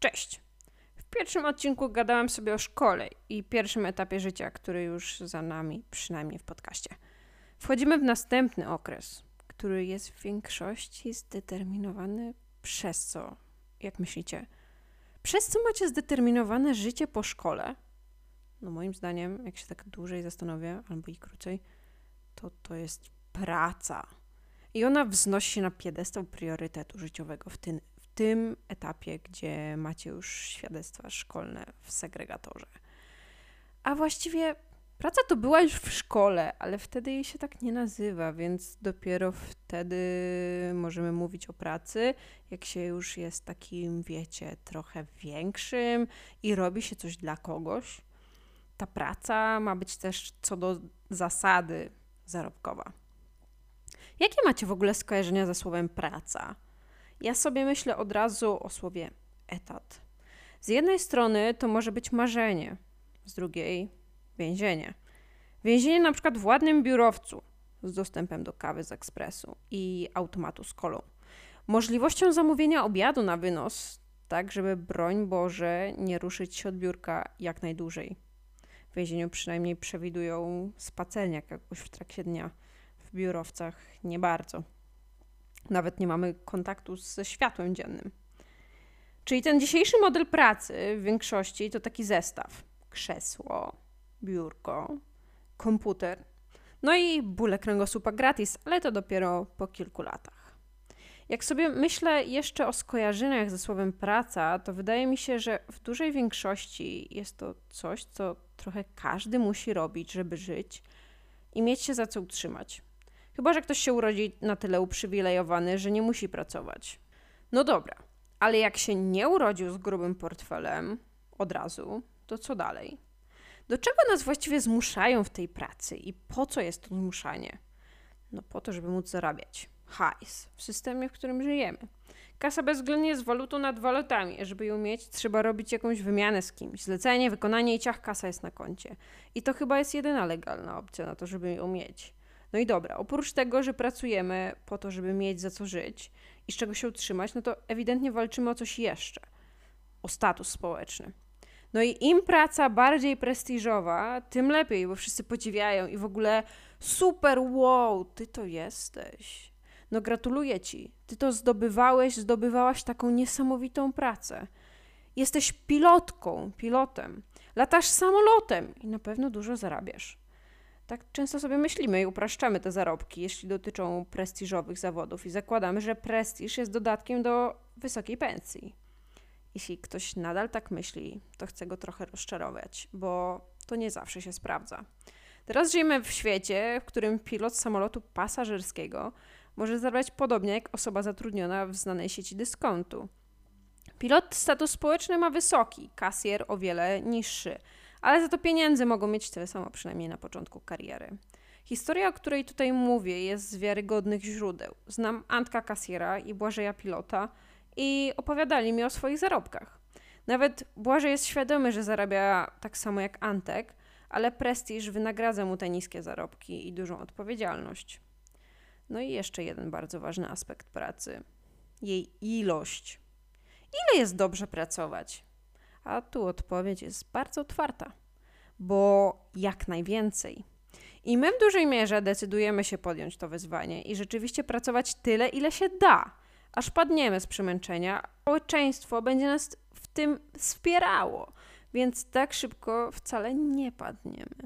Cześć! W pierwszym odcinku gadałam sobie o szkole i pierwszym etapie życia, który już za nami, przynajmniej w podcaście. Wchodzimy w następny okres, który jest w większości zdeterminowany przez co? Jak myślicie? Przez co macie zdeterminowane życie po szkole? No moim zdaniem, jak się tak dłużej zastanowię, albo i krócej, to to jest praca. I ona wznosi się na piedestał priorytetu życiowego w tym, tym etapie, gdzie macie już świadectwa szkolne w segregatorze. A właściwie praca to była już w szkole, ale wtedy jej się tak nie nazywa, więc dopiero wtedy możemy mówić o pracy, jak się już jest takim, wiecie, trochę większym i robi się coś dla kogoś. Ta praca ma być też co do zasady zarobkowa. Jakie macie w ogóle skojarzenia ze słowem praca? Ja sobie myślę od razu o słowie etat. Z jednej strony to może być marzenie, z drugiej więzienie. Więzienie na przykład w ładnym biurowcu z dostępem do kawy z ekspresu i automatu z kolą. Możliwością zamówienia obiadu na wynos, tak żeby broń Boże nie ruszyć się od biurka jak najdłużej. W więzieniu przynajmniej przewidują spacerniak jakoś w trakcie dnia w biurowcach nie bardzo. Nawet nie mamy kontaktu ze światłem dziennym. Czyli ten dzisiejszy model pracy w większości to taki zestaw: krzesło, biurko, komputer, no i bóle kręgosłupa gratis, ale to dopiero po kilku latach. Jak sobie myślę jeszcze o skojarzeniach ze słowem praca, to wydaje mi się, że w dużej większości jest to coś, co trochę każdy musi robić, żeby żyć i mieć się za co utrzymać. Chyba, że ktoś się urodzi na tyle uprzywilejowany, że nie musi pracować. No dobra, ale jak się nie urodził z grubym portfelem od razu, to co dalej? Do czego nas właściwie zmuszają w tej pracy i po co jest to zmuszanie? No po to, żeby móc zarabiać hajs w systemie, w którym żyjemy. Kasa bezwzględnie jest walutą nad walutami. Żeby ją mieć, trzeba robić jakąś wymianę z kimś. Zlecenie, wykonanie i ciach kasa jest na koncie. I to chyba jest jedyna legalna opcja na to, żeby ją mieć. No i dobra, oprócz tego, że pracujemy po to, żeby mieć za co żyć i z czego się utrzymać, no to ewidentnie walczymy o coś jeszcze. O status społeczny. No i im praca bardziej prestiżowa, tym lepiej, bo wszyscy podziwiają i w ogóle super, wow, ty to jesteś. No gratuluję ci. Ty to zdobywałeś, zdobywałaś taką niesamowitą pracę. Jesteś pilotką, pilotem. Latasz samolotem i na pewno dużo zarabiasz. Tak często sobie myślimy i upraszczamy te zarobki, jeśli dotyczą prestiżowych zawodów i zakładamy, że prestiż jest dodatkiem do wysokiej pensji. Jeśli ktoś nadal tak myśli, to chcę go trochę rozczarować, bo to nie zawsze się sprawdza. Teraz żyjemy w świecie, w którym pilot samolotu pasażerskiego może zarabiać podobnie jak osoba zatrudniona w znanej sieci dyskontu. Pilot status społeczny ma wysoki, kasjer o wiele niższy – ale za to pieniędzy mogą mieć tyle samo, przynajmniej na początku kariery. Historia, o której tutaj mówię, jest z wiarygodnych źródeł. Znam Antka Kasiera i Błażeja Pilota i opowiadali mi o swoich zarobkach. Nawet Błażej jest świadomy, że zarabia tak samo jak Antek, ale prestiż wynagradza mu te niskie zarobki i dużą odpowiedzialność. No i jeszcze jeden bardzo ważny aspekt pracy jej ilość. Ile jest dobrze pracować? A tu odpowiedź jest bardzo otwarta, bo jak najwięcej. I my w dużej mierze decydujemy się podjąć to wyzwanie i rzeczywiście pracować tyle, ile się da, aż padniemy z przemęczenia. Społeczeństwo będzie nas w tym wspierało, więc tak szybko wcale nie padniemy.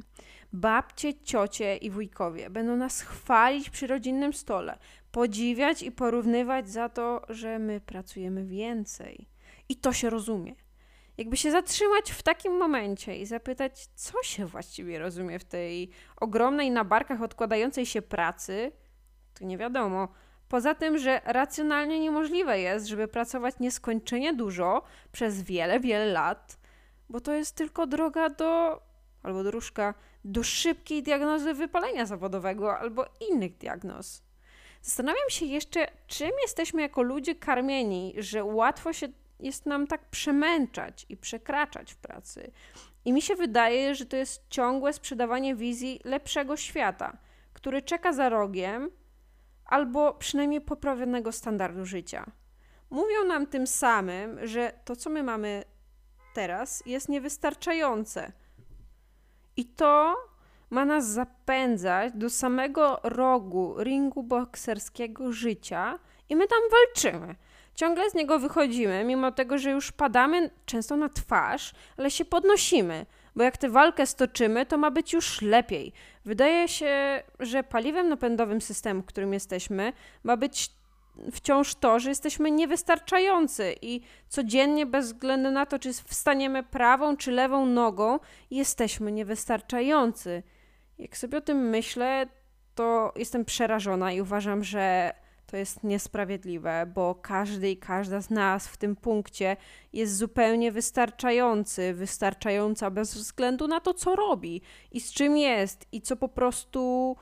Babcie, ciocie i wujkowie będą nas chwalić przy rodzinnym stole, podziwiać i porównywać za to, że my pracujemy więcej. I to się rozumie. Jakby się zatrzymać w takim momencie i zapytać, co się właściwie rozumie w tej ogromnej na barkach odkładającej się pracy, to nie wiadomo. Poza tym, że racjonalnie niemożliwe jest, żeby pracować nieskończenie dużo przez wiele, wiele lat, bo to jest tylko droga do, albo dróżka, do szybkiej diagnozy wypalenia zawodowego albo innych diagnoz. Zastanawiam się jeszcze, czym jesteśmy jako ludzie karmieni, że łatwo się jest nam tak przemęczać i przekraczać w pracy. I mi się wydaje, że to jest ciągłe sprzedawanie wizji lepszego świata, który czeka za rogiem, albo przynajmniej poprawionego standardu życia. mówią nam tym samym, że to, co my mamy teraz, jest niewystarczające. I to ma nas zapędzać do samego rogu ringu bokserskiego życia i my tam walczymy. Ciągle z niego wychodzimy, mimo tego, że już padamy często na twarz, ale się podnosimy, bo jak tę walkę stoczymy, to ma być już lepiej. Wydaje się, że paliwem napędowym systemu, w którym jesteśmy, ma być wciąż to, że jesteśmy niewystarczający i codziennie, bez względu na to, czy wstaniemy prawą czy lewą nogą, jesteśmy niewystarczający. Jak sobie o tym myślę, to jestem przerażona i uważam, że to jest niesprawiedliwe, bo każdy i każda z nas w tym punkcie jest zupełnie wystarczający, wystarczająca bez względu na to, co robi i z czym jest i co po prostu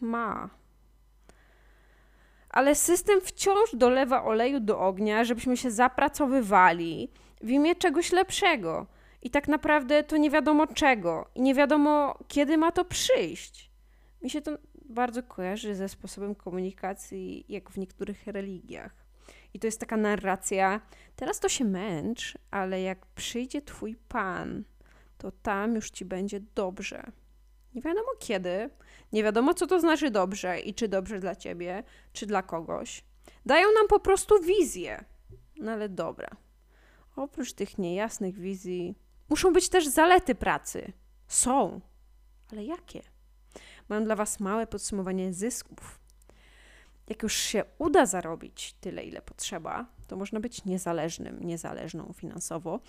ma. Ale system wciąż dolewa oleju do ognia, żebyśmy się zapracowywali w imię czegoś lepszego. I tak naprawdę to nie wiadomo czego, i nie wiadomo kiedy ma to przyjść. Mi się to bardzo kojarzy ze sposobem komunikacji, jak w niektórych religiach. I to jest taka narracja: teraz to się męcz, ale jak przyjdzie Twój Pan, to tam już Ci będzie dobrze. Nie wiadomo kiedy, nie wiadomo co to znaczy dobrze i czy dobrze dla Ciebie, czy dla kogoś. Dają nam po prostu wizję. No ale dobra. Oprócz tych niejasnych wizji, muszą być też zalety pracy. Są. Ale jakie? Mam dla Was małe podsumowanie zysków. Jak już się uda zarobić tyle, ile potrzeba, to można być niezależnym, niezależną finansowo.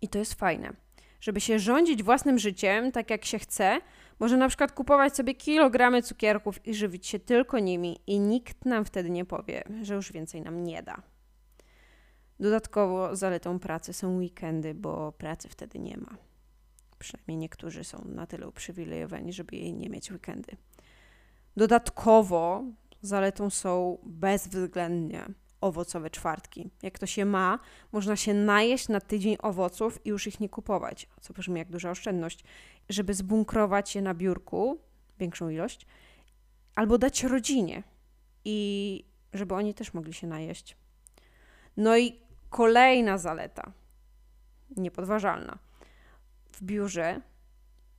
I to jest fajne. Żeby się rządzić własnym życiem tak, jak się chce, może na przykład kupować sobie kilogramy cukierków i żywić się tylko nimi, i nikt nam wtedy nie powie, że już więcej nam nie da. Dodatkowo zaletą pracy są weekendy, bo pracy wtedy nie ma. Przynajmniej niektórzy są na tyle uprzywilejowani, żeby jej nie mieć weekendy. Dodatkowo zaletą są bezwzględnie owocowe czwartki. Jak to się ma, można się najeść na tydzień owoców i już ich nie kupować, co brzmi jak duża oszczędność, żeby zbunkrować je na biurku, większą ilość, albo dać rodzinie i żeby oni też mogli się najeść. No i kolejna zaleta, niepodważalna – w biurze,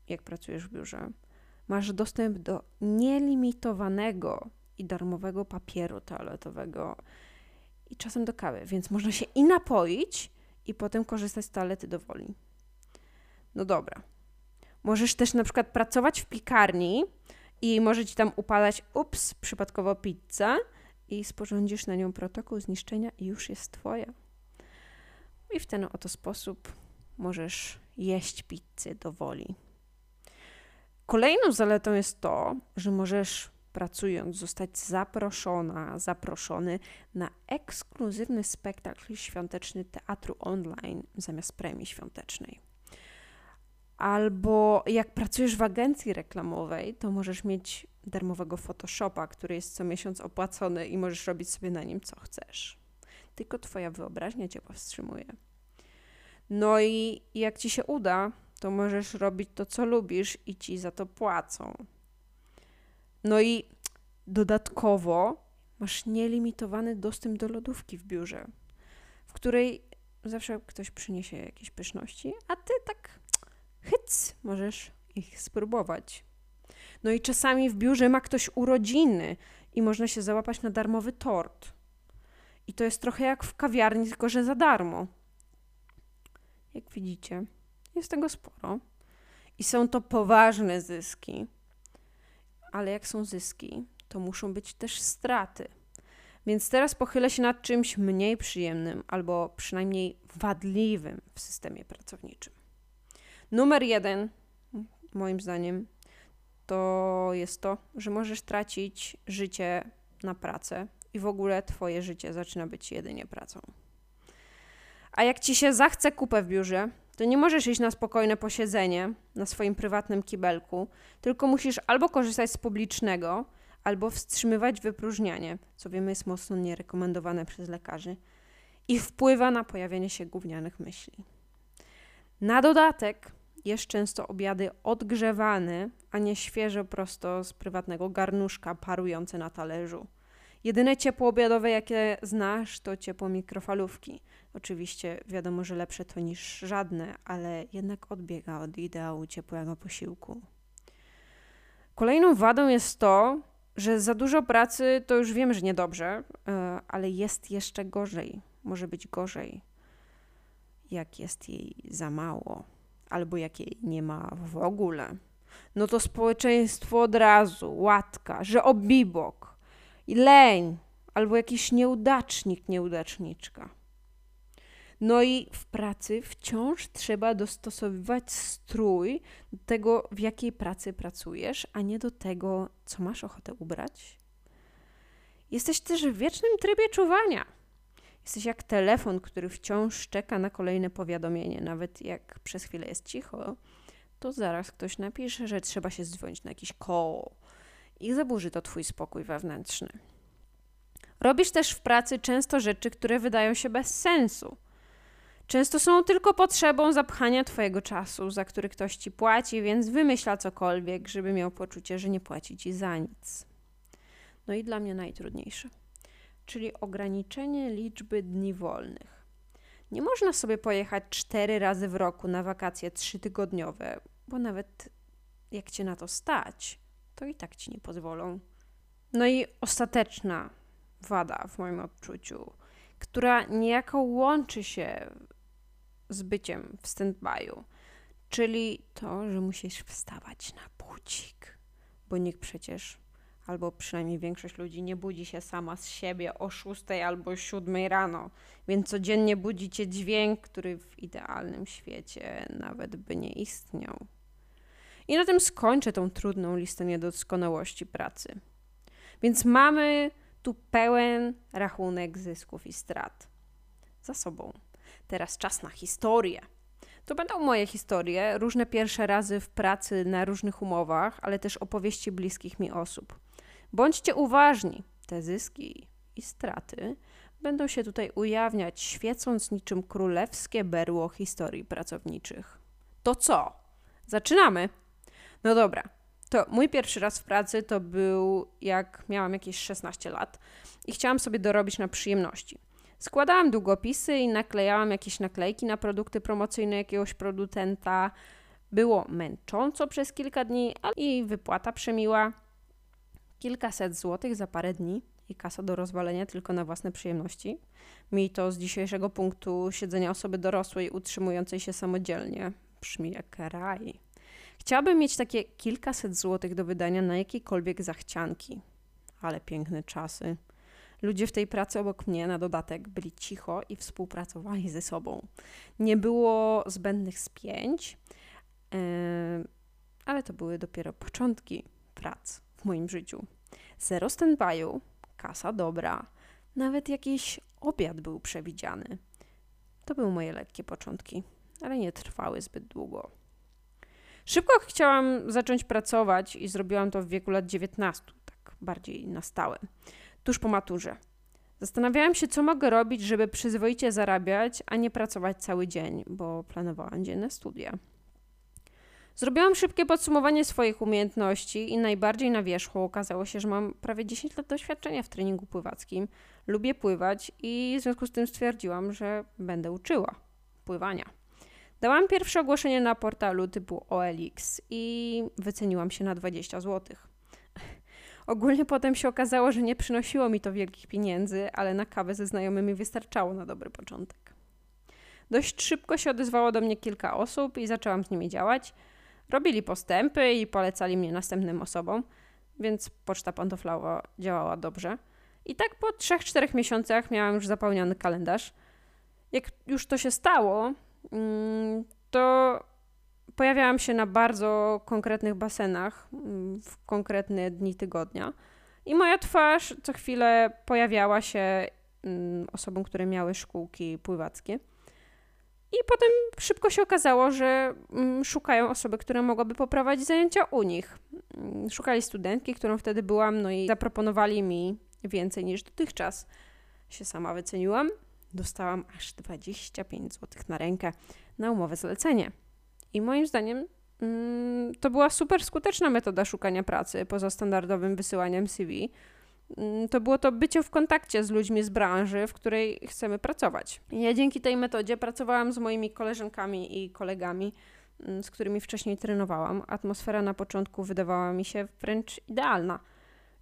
jak pracujesz w biurze, masz dostęp do nielimitowanego i darmowego papieru toaletowego i czasem do kawy, więc można się i napoić, i potem korzystać z toalety do woli. No dobra. Możesz też na przykład pracować w piekarni i może ci tam upadać, ups, przypadkowo pizza i sporządzisz na nią protokół zniszczenia i już jest twoja. I w ten oto sposób możesz jeść pizzy do woli. Kolejną zaletą jest to, że możesz pracując zostać zaproszona, zaproszony na ekskluzywny spektakl świąteczny teatru online zamiast premii świątecznej. Albo jak pracujesz w agencji reklamowej, to możesz mieć darmowego Photoshopa, który jest co miesiąc opłacony i możesz robić sobie na nim co chcesz. Tylko Twoja wyobraźnia Cię powstrzymuje. No i jak ci się uda, to możesz robić to, co lubisz i ci za to płacą. No i dodatkowo masz nielimitowany dostęp do lodówki w biurze, w której zawsze ktoś przyniesie jakieś pyszności, a ty tak hyc, możesz ich spróbować. No i czasami w biurze ma ktoś urodziny i można się załapać na darmowy tort. I to jest trochę jak w kawiarni, tylko że za darmo. Jak widzicie, jest tego sporo. I są to poważne zyski. Ale jak są zyski, to muszą być też straty. Więc teraz pochylę się nad czymś mniej przyjemnym albo przynajmniej wadliwym w systemie pracowniczym. Numer jeden, moim zdaniem, to jest to, że możesz tracić życie na pracę i w ogóle Twoje życie zaczyna być jedynie pracą. A jak ci się zachce kupę w biurze, to nie możesz iść na spokojne posiedzenie na swoim prywatnym kibelku, tylko musisz albo korzystać z publicznego, albo wstrzymywać wypróżnianie, co wiemy jest mocno nierekomendowane przez lekarzy i wpływa na pojawienie się gównianych myśli. Na dodatek jesz często obiady odgrzewane, a nie świeżo prosto z prywatnego garnuszka parujące na talerzu. Jedyne ciepło obiadowe, jakie znasz, to ciepło mikrofalówki. Oczywiście wiadomo, że lepsze to niż żadne, ale jednak odbiega od ideału ciepłego posiłku. Kolejną wadą jest to, że za dużo pracy to już wiem, że niedobrze, e, ale jest jeszcze gorzej. Może być gorzej, jak jest jej za mało, albo jak jej nie ma w ogóle. No to społeczeństwo od razu łatka, że obibok i leń, albo jakiś nieudacznik, nieudaczniczka. No i w pracy wciąż trzeba dostosowywać strój do tego, w jakiej pracy pracujesz, a nie do tego, co masz ochotę ubrać. Jesteś też w wiecznym trybie czuwania. Jesteś jak telefon, który wciąż czeka na kolejne powiadomienie, nawet jak przez chwilę jest cicho, to zaraz ktoś napisze, że trzeba się dzwonić na jakiś koło i zaburzy to twój spokój wewnętrzny. Robisz też w pracy często rzeczy, które wydają się bez sensu. Często są tylko potrzebą zapchania Twojego czasu, za który ktoś Ci płaci, więc wymyśla cokolwiek, żeby miał poczucie, że nie płaci Ci za nic. No i dla mnie najtrudniejsze, czyli ograniczenie liczby dni wolnych. Nie można sobie pojechać cztery razy w roku na wakacje trzytygodniowe, bo nawet jak Cię na to stać, to i tak Ci nie pozwolą. No i ostateczna wada w moim odczuciu, która niejako łączy się z byciem w stand-by'u, czyli to, że musisz wstawać na budzik, bo nikt przecież, albo przynajmniej większość ludzi nie budzi się sama z siebie o 6 albo 7 rano, więc codziennie budzi cię dźwięk, który w idealnym świecie nawet by nie istniał. I na tym skończę tą trudną listę niedoskonałości pracy. Więc mamy tu pełen rachunek zysków i strat za sobą. Teraz czas na historię. To będą moje historie, różne pierwsze razy w pracy na różnych umowach, ale też opowieści bliskich mi osób. Bądźcie uważni, te zyski i straty będą się tutaj ujawniać, świecąc niczym królewskie berło historii pracowniczych. To co? Zaczynamy! No dobra, to mój pierwszy raz w pracy to był jak miałam jakieś 16 lat i chciałam sobie dorobić na przyjemności. Składałam długopisy i naklejałam jakieś naklejki na produkty promocyjne jakiegoś producenta. Było męcząco przez kilka dni, ale i wypłata przemiła. Kilkaset złotych za parę dni i kasa do rozwalenia tylko na własne przyjemności. Mi to z dzisiejszego punktu siedzenia osoby dorosłej utrzymującej się samodzielnie brzmi jak raj. Chciałabym mieć takie kilkaset złotych do wydania na jakiekolwiek zachcianki. Ale piękne czasy. Ludzie w tej pracy obok mnie na dodatek byli cicho i współpracowali ze sobą. Nie było zbędnych spięć, ale to były dopiero początki prac w moim życiu. Zero stand-by'u, kasa dobra, nawet jakiś obiad był przewidziany. To były moje lekkie początki, ale nie trwały zbyt długo. Szybko chciałam zacząć pracować i zrobiłam to w wieku lat 19, tak bardziej na stałe tuż po maturze. Zastanawiałam się, co mogę robić, żeby przyzwoicie zarabiać, a nie pracować cały dzień, bo planowałam dzienne studia. Zrobiłam szybkie podsumowanie swoich umiejętności i najbardziej na wierzchu okazało się, że mam prawie 10 lat doświadczenia w treningu pływackim. Lubię pływać i w związku z tym stwierdziłam, że będę uczyła pływania. Dałam pierwsze ogłoszenie na portalu typu OLX i wyceniłam się na 20 złotych. Ogólnie potem się okazało, że nie przynosiło mi to wielkich pieniędzy, ale na kawę ze znajomymi wystarczało na dobry początek. Dość szybko się odezwało do mnie kilka osób i zaczęłam z nimi działać. Robili postępy i polecali mnie następnym osobom, więc poczta pantoflowa działała dobrze. I tak po 3-4 miesiącach miałam już zapełniony kalendarz. Jak już to się stało, mm, to pojawiałam się na bardzo konkretnych basenach mm, w konkretne dni tygodnia. I moja twarz co chwilę pojawiała się mm, osobom, które miały szkółki pływackie. I potem szybko się okazało, że mm, szukają osoby, która mogłaby poprowadzić zajęcia u nich. Szukali studentki, którą wtedy byłam, no i zaproponowali mi więcej niż dotychczas. Się sama wyceniłam. Dostałam aż 25 zł na rękę na umowę zlecenie. I moim zdaniem mm, to była super skuteczna metoda szukania pracy poza standardowym wysyłaniem CV, Mm, to było to bycie w kontakcie z ludźmi z branży, w której chcemy pracować. Ja dzięki tej metodzie pracowałam z moimi koleżankami i kolegami, mm, z którymi wcześniej trenowałam. Atmosfera na początku wydawała mi się wręcz idealna.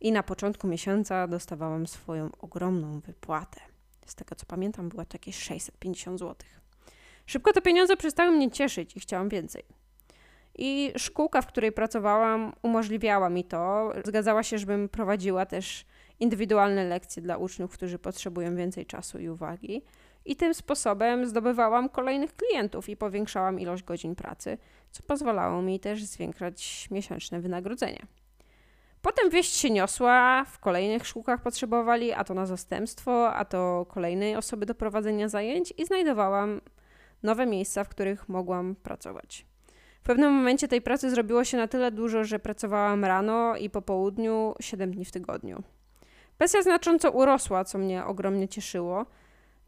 I na początku miesiąca dostawałam swoją ogromną wypłatę. Z tego co pamiętam, była to jakieś 650 zł. Szybko te pieniądze przestały mnie cieszyć i chciałam więcej. I szkółka, w której pracowałam, umożliwiała mi to. Zgadzała się, żebym prowadziła też indywidualne lekcje dla uczniów, którzy potrzebują więcej czasu i uwagi. I tym sposobem zdobywałam kolejnych klientów i powiększałam ilość godzin pracy, co pozwalało mi też zwiększać miesięczne wynagrodzenie. Potem wieść się niosła, w kolejnych szkółkach potrzebowali, a to na zastępstwo, a to kolejnej osoby do prowadzenia zajęć i znajdowałam nowe miejsca, w których mogłam pracować. W pewnym momencie tej pracy zrobiło się na tyle dużo, że pracowałam rano i po południu 7 dni w tygodniu. Pensja znacząco urosła, co mnie ogromnie cieszyło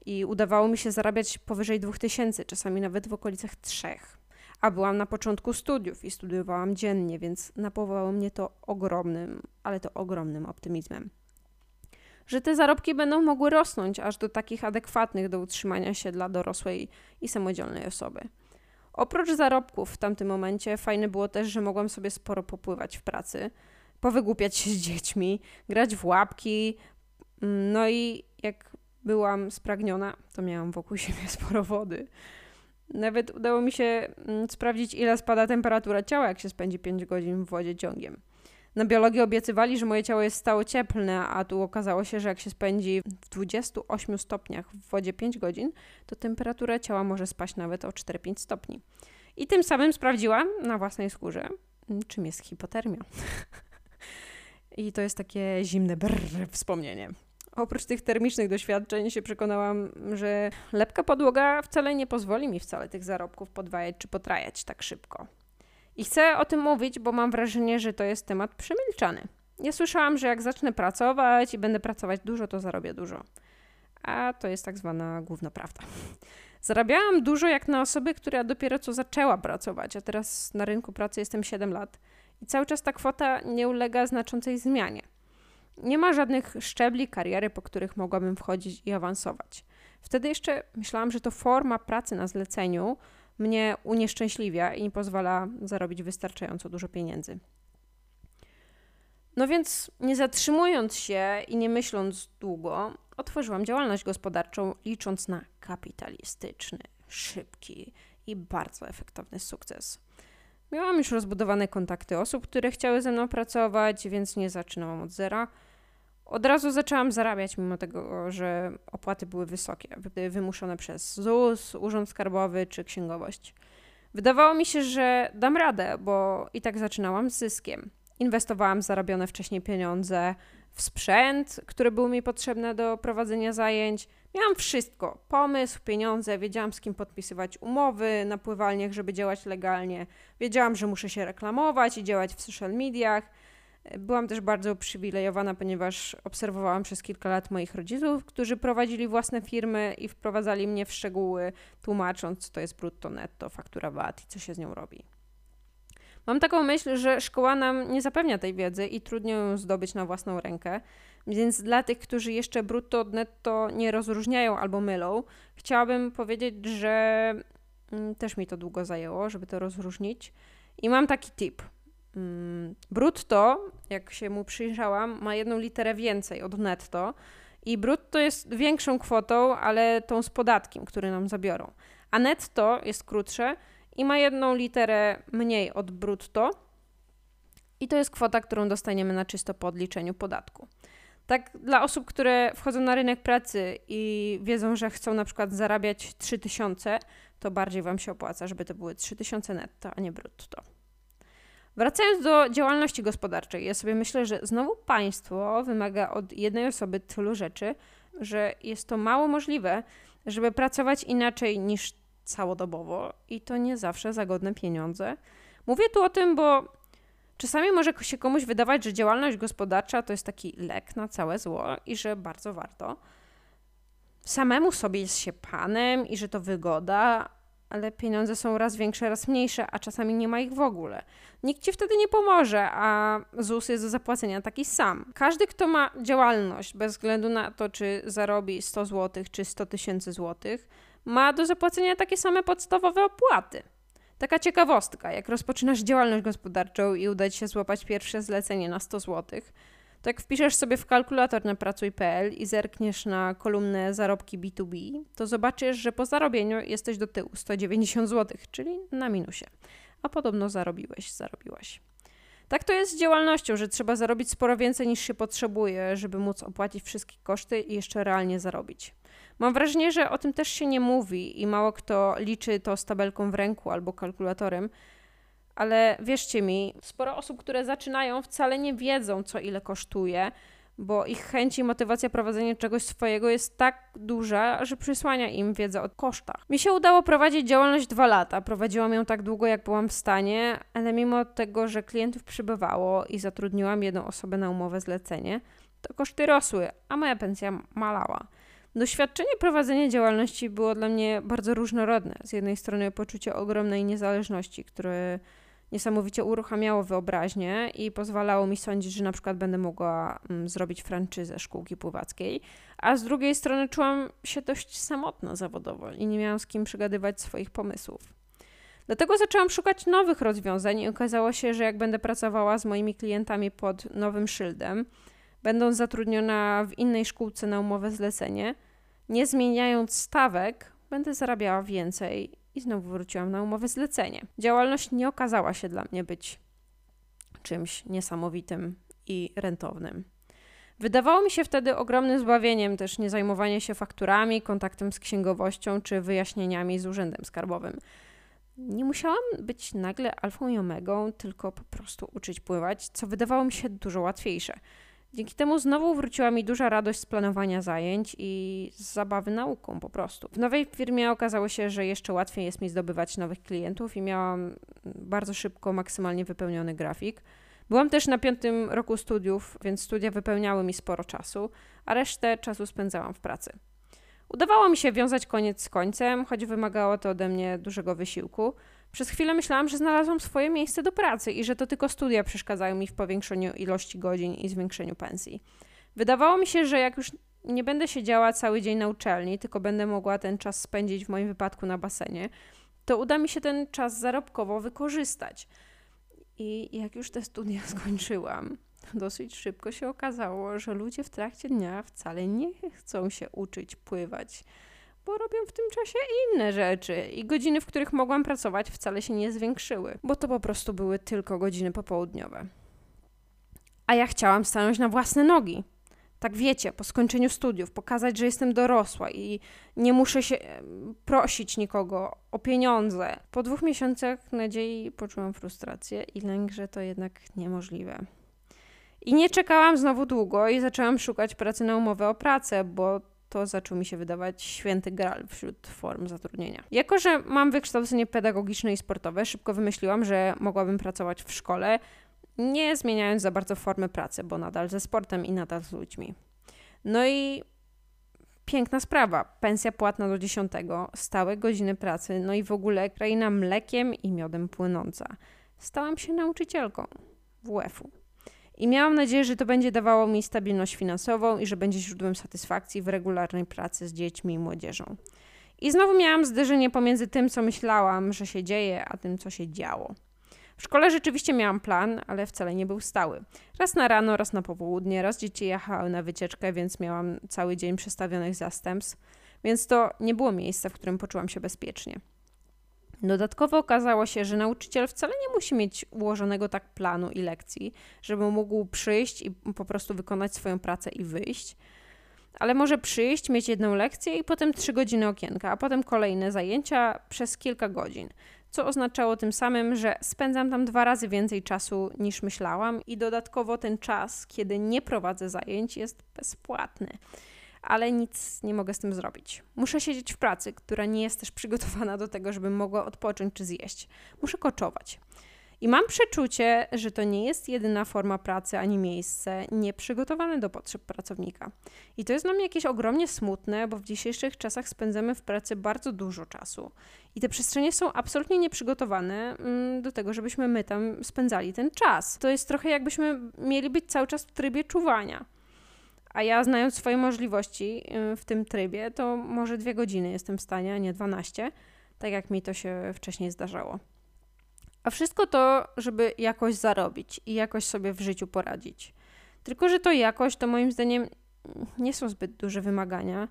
i udawało mi się zarabiać powyżej 2000, czasami nawet w okolicach trzech. A byłam na początku studiów i studiowałam dziennie, więc napawało mnie to ogromnym, ale to ogromnym optymizmem. Że te zarobki będą mogły rosnąć aż do takich adekwatnych do utrzymania się dla dorosłej i samodzielnej osoby. Oprócz zarobków w tamtym momencie fajne było też, że mogłam sobie sporo popływać w pracy, powygłupiać się z dziećmi, grać w łapki. No i jak byłam spragniona, to miałam wokół siebie sporo wody. Nawet udało mi się mm, sprawdzić, ile spada temperatura ciała, jak się spędzi 5 godzin w wodzie ciągiem. Na biologii obiecywali, że moje ciało jest stało cieplne, a tu okazało się, że jak się spędzi w 28 stopniach w wodzie 5 godzin, to temperatura ciała może spaść nawet o 4-5 stopni. I tym samym sprawdziłam na własnej skórze, mm, czym jest hipotermia. I to jest takie zimne brrr wspomnienie. Oprócz tych termicznych doświadczeń się przekonałam, że lepka podłoga wcale nie pozwoli mi wcale tych zarobków podwajać czy potrajać tak szybko. I chcę o tym mówić, bo mam wrażenie, że to jest temat przemilczany. Ja słyszałam, że jak zacznę pracować i będę pracować dużo, to zarobię dużo. A to jest tak zwana główna prawda. Zarabiałam dużo jak na osobę, która dopiero co zaczęła pracować, a teraz na rynku pracy jestem 7 lat. I cały czas ta kwota nie ulega znaczącej zmianie. Nie ma żadnych szczebli kariery, po których mogłabym wchodzić i awansować. Wtedy jeszcze myślałam, że to forma pracy na zleceniu mnie unieszczęśliwia i nie pozwala zarobić wystarczająco dużo pieniędzy. No więc, nie zatrzymując się i nie myśląc długo, otworzyłam działalność gospodarczą, licząc na kapitalistyczny, szybki i bardzo efektowny sukces. Miałam już rozbudowane kontakty osób, które chciały ze mną pracować, więc nie zaczynałam od zera. Od razu zaczęłam zarabiać, mimo tego, że opłaty były wysokie, wymuszone przez ZUS, Urząd Skarbowy czy księgowość. Wydawało mi się, że dam radę, bo i tak zaczynałam z zyskiem. Inwestowałam zarobione wcześniej pieniądze w sprzęt, który był mi potrzebny do prowadzenia zajęć. Miałam wszystko: pomysł, pieniądze, wiedziałam z kim podpisywać umowy na pływalniach, żeby działać legalnie. Wiedziałam, że muszę się reklamować i działać w social mediach. Byłam też bardzo uprzywilejowana, ponieważ obserwowałam przez kilka lat moich rodziców, którzy prowadzili własne firmy i wprowadzali mnie w szczegóły, tłumacząc, co to jest brutto, netto, faktura VAT i co się z nią robi. Mam taką myśl, że szkoła nam nie zapewnia tej wiedzy i trudno ją zdobyć na własną rękę. Więc dla tych, którzy jeszcze brutto od netto nie rozróżniają albo mylą, chciałabym powiedzieć, że mm, też mi to długo zajęło, żeby to rozróżnić. I mam taki tip – brutto, jak się mu przyjrzałam, ma jedną literę więcej od netto. I brutto jest większą kwotą, ale tą z podatkiem, który nam zabiorą. A netto jest krótsze i ma jedną literę mniej od brutto. I to jest kwota, którą dostaniemy na czysto po odliczeniu podatku. Tak dla osób, które wchodzą na rynek pracy i wiedzą, że chcą na przykład zarabiać 3000, to bardziej Wam się opłaca, żeby to były 3000 netto, a nie brutto. Wracając do działalności gospodarczej, ja sobie myślę, że znowu państwo wymaga od jednej osoby tylu rzeczy, że jest to mało możliwe, żeby pracować inaczej niż całodobowo i to nie zawsze za godne pieniądze. Mówię tu o tym, bo czasami może się komuś wydawać, że działalność gospodarcza to jest taki lek na całe zło i że bardzo warto. Samemu sobie jest się panem i że to wygoda, ale pieniądze są raz większe, raz mniejsze, a czasami nie ma ich w ogóle. Nikt ci wtedy nie pomoże, a ZUS jest do zapłacenia taki sam. Każdy, kto ma działalność, bez względu na to, czy zarobi 100 zł, czy 100 tysięcy złotych, ma do zapłacenia takie same podstawowe opłaty. Taka ciekawostka, jak rozpoczynasz działalność gospodarczą i uda ci się złapać pierwsze zlecenie na 100 złotych, to jak wpiszesz sobie w kalkulator na pracuj.pl i zerkniesz na kolumnę zarobki B2B, to zobaczysz, że po zarobieniu jesteś do tyłu 190 zł, czyli na minusie. A podobno zarobiłeś, zarobiłaś. Tak to jest z działalnością, że trzeba zarobić sporo więcej niż się potrzebuje, żeby móc opłacić wszystkie koszty i jeszcze realnie zarobić. Mam wrażenie, że o tym też się nie mówi i mało kto liczy to z tabelką w ręku albo kalkulatorem, ale wierzcie mi, sporo osób, które zaczynają, wcale nie wiedzą, co ile kosztuje, bo ich chęć i motywacja prowadzenia czegoś swojego jest tak duża, że przysłania im wiedzę o kosztach. Mi się udało prowadzić działalność dwa lata. Prowadziłam ją tak długo, jak byłam w stanie, ale mimo tego, że klientów przybywało i zatrudniłam jedną osobę na umowę zlecenie, to koszty rosły, a moja pensja malała. Doświadczenie prowadzenia działalności było dla mnie bardzo różnorodne. Z jednej strony poczucie ogromnej niezależności, które niesamowicie uruchamiało wyobraźnię i pozwalało mi sądzić, że na przykład będę mogła mm, zrobić franczyzę szkółki pływackiej, a z drugiej strony czułam się dość samotna zawodowo i nie miałam z kim przegadywać swoich pomysłów. Dlatego zaczęłam szukać nowych rozwiązań i okazało się, że jak będę pracowała z moimi klientami pod nowym szyldem, będąc zatrudniona w innej szkółce na umowę zlecenie, nie zmieniając stawek, będę zarabiała więcej i znowu wróciłam na umowę zlecenie. Działalność nie okazała się dla mnie być czymś niesamowitym i rentownym. Wydawało mi się wtedy ogromnym zbawieniem też nie zajmowanie się fakturami, kontaktem z księgowością czy wyjaśnieniami z urzędem skarbowym. Nie musiałam być nagle alfą i omegą, tylko po prostu uczyć pływać, co wydawało mi się dużo łatwiejsze. Dzięki temu znowu wróciła mi duża radość z planowania zajęć i z zabawy nauką po prostu. W nowej firmie okazało się, że jeszcze łatwiej jest mi zdobywać nowych klientów i miałam bardzo szybko maksymalnie wypełniony grafik. Byłam też na piątym roku studiów, więc studia wypełniały mi sporo czasu, a resztę czasu spędzałam w pracy. Udawało mi się wiązać koniec z końcem, choć wymagało to ode mnie dużego wysiłku. Przez chwilę myślałam, że znalazłam swoje miejsce do pracy i że to tylko studia przeszkadzają mi w powiększeniu ilości godzin i zwiększeniu pensji. Wydawało mi się, że jak już nie będę siedziała cały dzień na uczelni, tylko będę mogła ten czas spędzić w moim wypadku na basenie, to uda mi się ten czas zarobkowo wykorzystać. I jak już te studia skończyłam, dosyć szybko się okazało, że ludzie w trakcie dnia wcale nie chcą się uczyć pływać bo robię w tym czasie inne rzeczy i godziny, w których mogłam pracować, wcale się nie zwiększyły, bo to po prostu były tylko godziny popołudniowe. A ja chciałam stanąć na własne nogi. Tak wiecie, po skończeniu studiów, pokazać, że jestem dorosła i nie muszę się prosić nikogo o pieniądze. Po dwóch miesiącach nadziei poczułam frustrację i lęk, że to jednak niemożliwe. I nie czekałam znowu długo i zaczęłam szukać pracy na umowę o pracę, bo to zaczął mi się wydawać święty gral wśród form zatrudnienia. Jako, że mam wykształcenie pedagogiczne i sportowe, szybko wymyśliłam, że mogłabym pracować w szkole, nie zmieniając za bardzo formy pracy, bo nadal ze sportem i nadal z ludźmi. No i piękna sprawa. Pensja płatna do dziesiątego, stałe godziny pracy, no i w ogóle kraina mlekiem i miodem płynąca. Stałam się nauczycielką WF-u. I miałam nadzieję, że to będzie dawało mi stabilność finansową i że będzie źródłem satysfakcji w regularnej pracy z dziećmi i młodzieżą. I znowu miałam zderzenie pomiędzy tym, co myślałam, że się dzieje, a tym, co się działo. W szkole rzeczywiście miałam plan, ale wcale nie był stały. Raz na rano, raz na popołudnie, raz dzieci jechały na wycieczkę, więc miałam cały dzień przestawionych zastępstw, więc to nie było miejsca, w którym poczułam się bezpiecznie. Dodatkowo okazało się, że nauczyciel wcale nie musi mieć ułożonego tak planu i lekcji, żeby mógł przyjść i po prostu wykonać swoją pracę i wyjść. Ale może przyjść, mieć jedną lekcję i potem trzy godziny okienka, a potem kolejne zajęcia przez kilka godzin. Co oznaczało tym samym, że spędzam tam dwa razy więcej czasu niż myślałam, i dodatkowo ten czas, kiedy nie prowadzę zajęć, jest bezpłatny ale nic nie mogę z tym zrobić. Muszę siedzieć w pracy, która nie jest też przygotowana do tego, żebym mogła odpocząć czy zjeść. Muszę koczować. I mam przeczucie, że to nie jest jedyna forma pracy ani miejsce nieprzygotowane do potrzeb pracownika. I to jest dla mnie jakieś ogromnie smutne, bo w dzisiejszych czasach spędzamy w pracy bardzo dużo czasu. I te przestrzenie są absolutnie nieprzygotowane mm, do tego, żebyśmy my tam spędzali ten czas. To jest trochę jakbyśmy mieli być cały czas w trybie czuwania. A ja, znając swoje możliwości y, w tym trybie, to może dwie godziny jestem w stanie, a nie 12, tak jak mi to się wcześniej zdarzało. A wszystko to, żeby jakoś zarobić i jakoś sobie w życiu poradzić. Tylko, że to jakoś, to moim zdaniem nie są zbyt duże wymagania,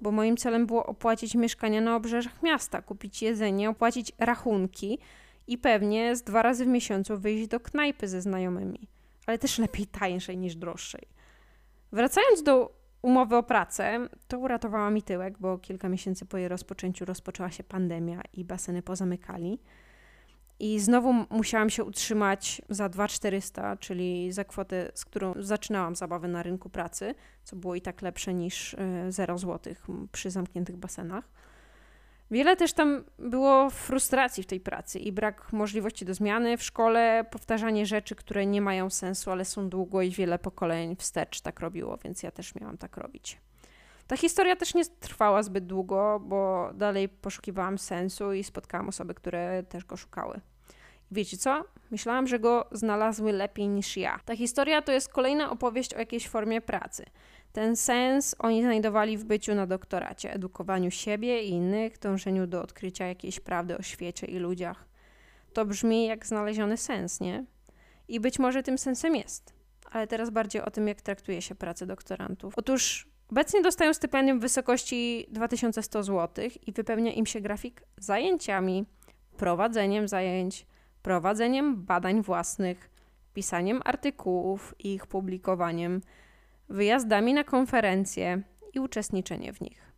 bo moim celem było opłacić mieszkania na obrzeżach miasta, kupić jedzenie, opłacić rachunki i pewnie z dwa razy w miesiącu wyjść do knajpy ze znajomymi, ale też lepiej tańszej niż droższej. Wracając do umowy o pracę, to uratowała mi tyłek, bo kilka miesięcy po jej rozpoczęciu rozpoczęła się pandemia i baseny pozamykali. I znowu musiałam się utrzymać za 2400, czyli za kwotę, z którą zaczynałam zabawę na rynku pracy, co było i tak lepsze niż 0 e, zł przy zamkniętych basenach. Wiele też tam było frustracji w tej pracy i brak możliwości do zmiany w szkole, powtarzanie rzeczy, które nie mają sensu, ale są długo i wiele pokoleń wstecz tak robiło, więc ja też miałam tak robić. Ta historia też nie trwała zbyt długo, bo dalej poszukiwałam sensu i spotkałam osoby, które też go szukały. Wiecie co? Myślałam, że go znalazły lepiej niż ja. Ta historia to jest kolejna opowieść o jakiejś formie pracy. Ten sens oni znajdowali w byciu na doktoracie, edukowaniu siebie i innych, dążeniu do odkrycia jakiejś prawdy o świecie i ludziach. To brzmi jak znaleziony sens, nie? I być może tym sensem jest. Ale teraz bardziej o tym, jak traktuje się pracę doktorantów. Otóż obecnie dostają stypendium w wysokości 2100 zł i wypełnia im się grafik zajęciami, prowadzeniem zajęć, prowadzeniem badań własnych, pisaniem artykułów i ich publikowaniem, wyjazdami na konferencje i uczestniczenie w nich.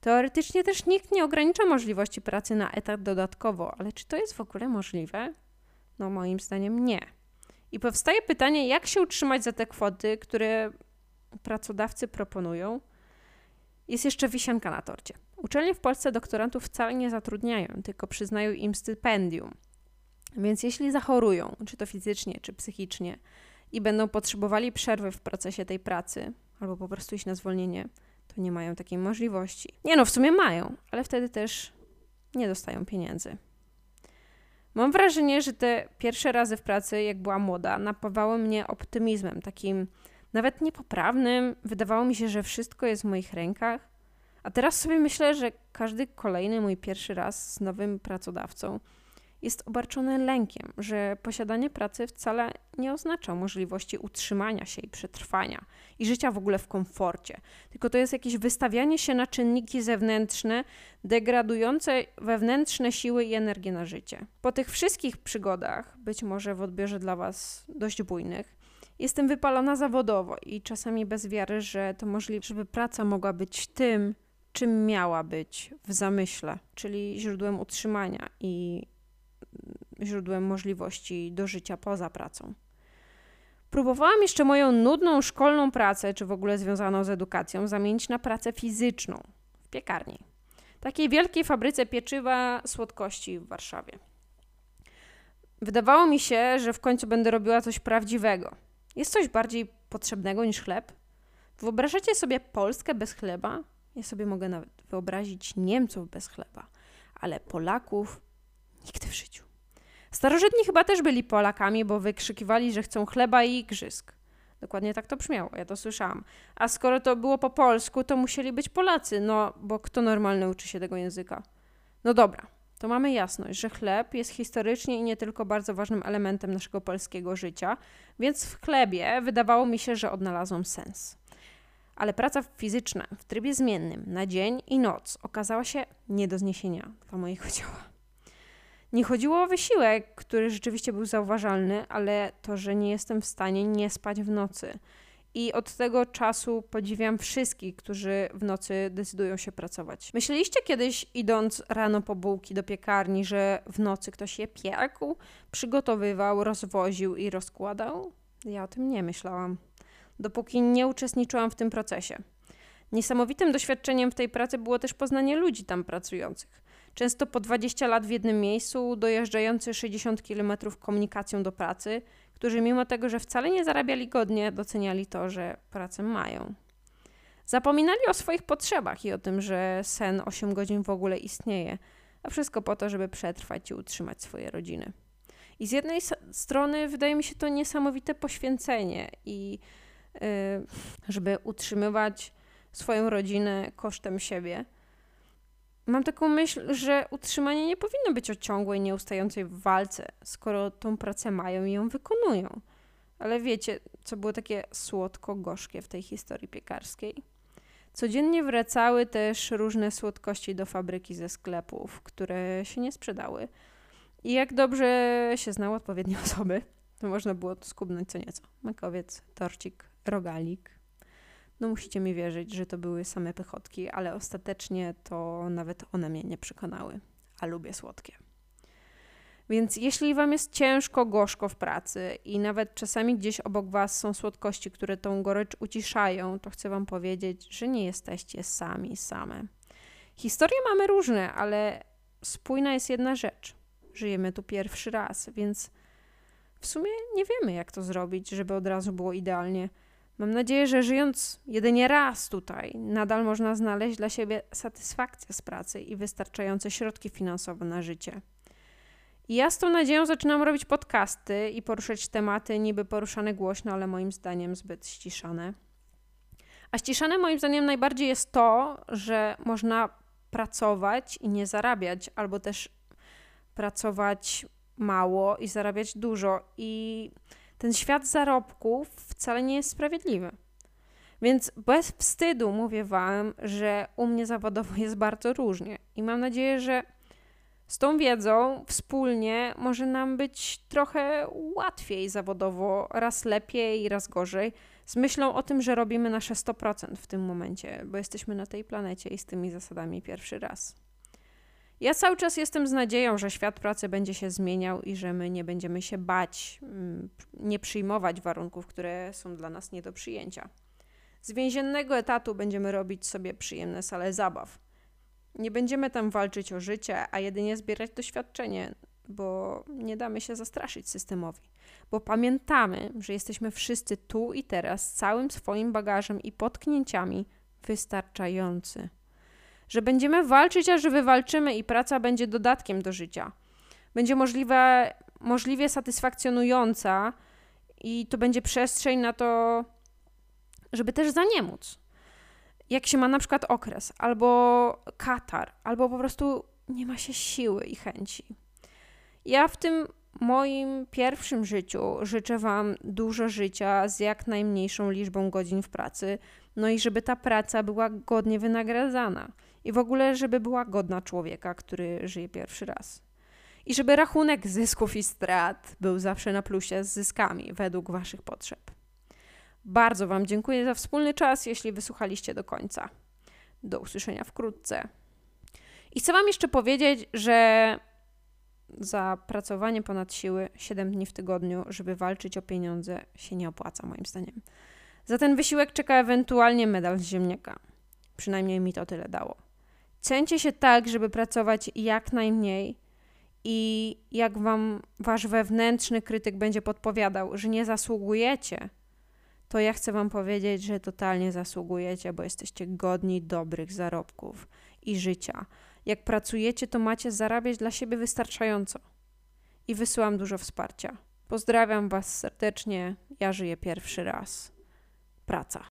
Teoretycznie też nikt nie ogranicza możliwości pracy na etat dodatkowo, ale czy to jest w ogóle możliwe? No, moim zdaniem nie. I powstaje pytanie, jak się utrzymać za te kwoty, które pracodawcy proponują. Jest jeszcze wisienka na torcie. Uczelnie w Polsce doktorantów wcale nie zatrudniają, tylko przyznają im stypendium. Więc jeśli zachorują, czy to fizycznie, czy psychicznie, i będą potrzebowali przerwy w procesie tej pracy, albo po prostu iść na zwolnienie, to nie mają takiej możliwości. Nie no, w sumie mają, ale wtedy też nie dostają pieniędzy. Mam wrażenie, że te pierwsze razy w pracy, jak była młoda, napawały mnie optymizmem, takim nawet niepoprawnym. Wydawało mi się, że wszystko jest w moich rękach. A teraz sobie myślę, że każdy kolejny mój pierwszy raz z nowym pracodawcą jest obarczony lękiem, że posiadanie pracy wcale nie oznacza możliwości utrzymania się i przetrwania i życia w ogóle w komforcie, tylko to jest jakieś wystawianie się na czynniki zewnętrzne, degradujące wewnętrzne siły i energię na życie. Po tych wszystkich przygodach, być może w odbiorze dla Was dość bujnych, jestem wypalona zawodowo i czasami bez wiary, że to możliwe, żeby praca mogła być tym, czym miała być w zamyśle, czyli źródłem utrzymania i źródłem możliwości do życia poza pracą. Próbowałam jeszcze moją nudną szkolną pracę, czy w ogóle związaną z edukacją, zamienić na pracę fizyczną w piekarni. Takiej wielkiej fabryce pieczywa słodkości w Warszawie. Wydawało mi się, że w końcu będę robiła coś prawdziwego. Jest coś bardziej potrzebnego niż chleb? Wyobrażacie sobie Polskę bez chleba? Ja sobie mogę nawet wyobrazić Niemców bez chleba, ale Polaków nigdy w życiu. Starożytni chyba też byli Polakami, bo wykrzykiwali, że chcą chleba i igrzysk. Dokładnie tak to brzmiało, ja to słyszałam. A skoro to było po polsku, to musieli być Polacy, no bo kto normalny uczy się tego języka? No dobra, to mamy jasność, że chleb jest historycznie i nie tylko bardzo ważnym elementem naszego polskiego życia, więc w chlebie wydawało mi się, że odnalazłam sens. Ale praca fizyczna w trybie zmiennym na dzień i noc okazała się nie do zniesienia dla mojego ciała. Nie chodziło o wysiłek, który rzeczywiście był zauważalny, ale to, że nie jestem w stanie nie spać w nocy. I od tego czasu podziwiam wszystkich, którzy w nocy decydują się pracować. Myśleliście kiedyś, idąc rano po bułki do piekarni, że w nocy ktoś je piekł, przygotowywał, rozwoził i rozkładał? Ja o tym nie myślałam, dopóki nie uczestniczyłam w tym procesie. Niesamowitym doświadczeniem w tej pracy było też poznanie ludzi tam pracujących. Często po 20 lat w jednym miejscu, dojeżdżający 60 km komunikacją do pracy, którzy mimo tego, że wcale nie zarabiali godnie, doceniali to, że pracę mają. Zapominali o swoich potrzebach i o tym, że sen 8 godzin w ogóle istnieje, a wszystko po to, żeby przetrwać i utrzymać swoje rodziny. I z jednej strony wydaje mi się to niesamowite poświęcenie i yy, żeby utrzymywać swoją rodzinę kosztem siebie. Mam taką myśl, że utrzymanie nie powinno być o ciągłej, nieustającej walce, skoro tą pracę mają i ją wykonują. Ale wiecie, co było takie słodko-gorzkie w tej historii piekarskiej? Codziennie wracały też różne słodkości do fabryki ze sklepów, które się nie sprzedały. I jak dobrze się znało odpowiednie osoby, to można było skubnąć co nieco. Makowiec, torcik, rogalik. No musicie mi wierzyć, że to były same pychotki, ale ostatecznie to nawet one mnie nie przekonały. A lubię słodkie. Więc jeśli Wam jest ciężko, gorzko w pracy i nawet czasami gdzieś obok Was są słodkości, które tą gorycz uciszają, to chcę Wam powiedzieć, że nie jesteście sami, same. Historie mamy różne, ale spójna jest jedna rzecz. Żyjemy tu pierwszy raz, więc w sumie nie wiemy, jak to zrobić, żeby od razu było idealnie. Mam nadzieję, że żyjąc jedynie raz tutaj, nadal można znaleźć dla siebie satysfakcję z pracy i wystarczające środki finansowe na życie. I ja z tą nadzieją zaczynam robić podcasty i poruszać tematy niby poruszane głośno, ale moim zdaniem zbyt ściszane. A ściszane moim zdaniem najbardziej jest to, że można pracować i nie zarabiać, albo też pracować mało i zarabiać dużo. I ten świat zarobków wcale nie jest sprawiedliwy. Więc bez wstydu mówię Wam, że u mnie zawodowo jest bardzo różnie. I mam nadzieję, że z tą wiedzą wspólnie może nam być trochę łatwiej zawodowo, raz lepiej, raz gorzej, z myślą o tym, że robimy nasze 100% w tym momencie, bo jesteśmy na tej planecie i z tymi zasadami pierwszy raz. Ja cały czas jestem z nadzieją, że świat pracy będzie się zmieniał i że my nie będziemy się bać, mm, nie przyjmować warunków, które są dla nas nie do przyjęcia. Z więziennego etatu będziemy robić sobie przyjemne sale zabaw. Nie będziemy tam walczyć o życie, a jedynie zbierać doświadczenie, bo nie damy się zastraszyć systemowi. Bo pamiętamy, że jesteśmy wszyscy tu i teraz z całym swoim bagażem i potknięciami wystarczający że będziemy walczyć, aż wywalczymy i praca będzie dodatkiem do życia. Będzie możliwe, możliwie satysfakcjonująca i to będzie przestrzeń na to, żeby też za nie móc. Jak się ma na przykład okres, albo katar, albo po prostu nie ma się siły i chęci. Ja w tym moim pierwszym życiu życzę Wam dużo życia z jak najmniejszą liczbą godzin w pracy, no i żeby ta praca była godnie wynagradzana i w ogóle, żeby była godna człowieka, który żyje pierwszy raz. I żeby rachunek zysków i strat był zawsze na plusie z zyskami według Waszych potrzeb. Bardzo Wam dziękuję za wspólny czas, jeśli wysłuchaliście do końca. Do usłyszenia wkrótce. I chcę Wam jeszcze powiedzieć, że za pracowanie ponad siły 7 dni w tygodniu, żeby walczyć o pieniądze, się nie opłaca, moim zdaniem. Za ten wysiłek czeka ewentualnie medal z ziemniaka. Przynajmniej mi to tyle dało. Cencie się tak, żeby pracować jak najmniej i jak wam wasz wewnętrzny krytyk będzie podpowiadał, że nie zasługujecie, to ja chcę wam powiedzieć, że totalnie zasługujecie, bo jesteście godni dobrych zarobków i życia. Jak pracujecie, to macie zarabiać dla siebie wystarczająco. I wysyłam dużo wsparcia. Pozdrawiam was serdecznie. Ja żyję pierwszy raz. Praca.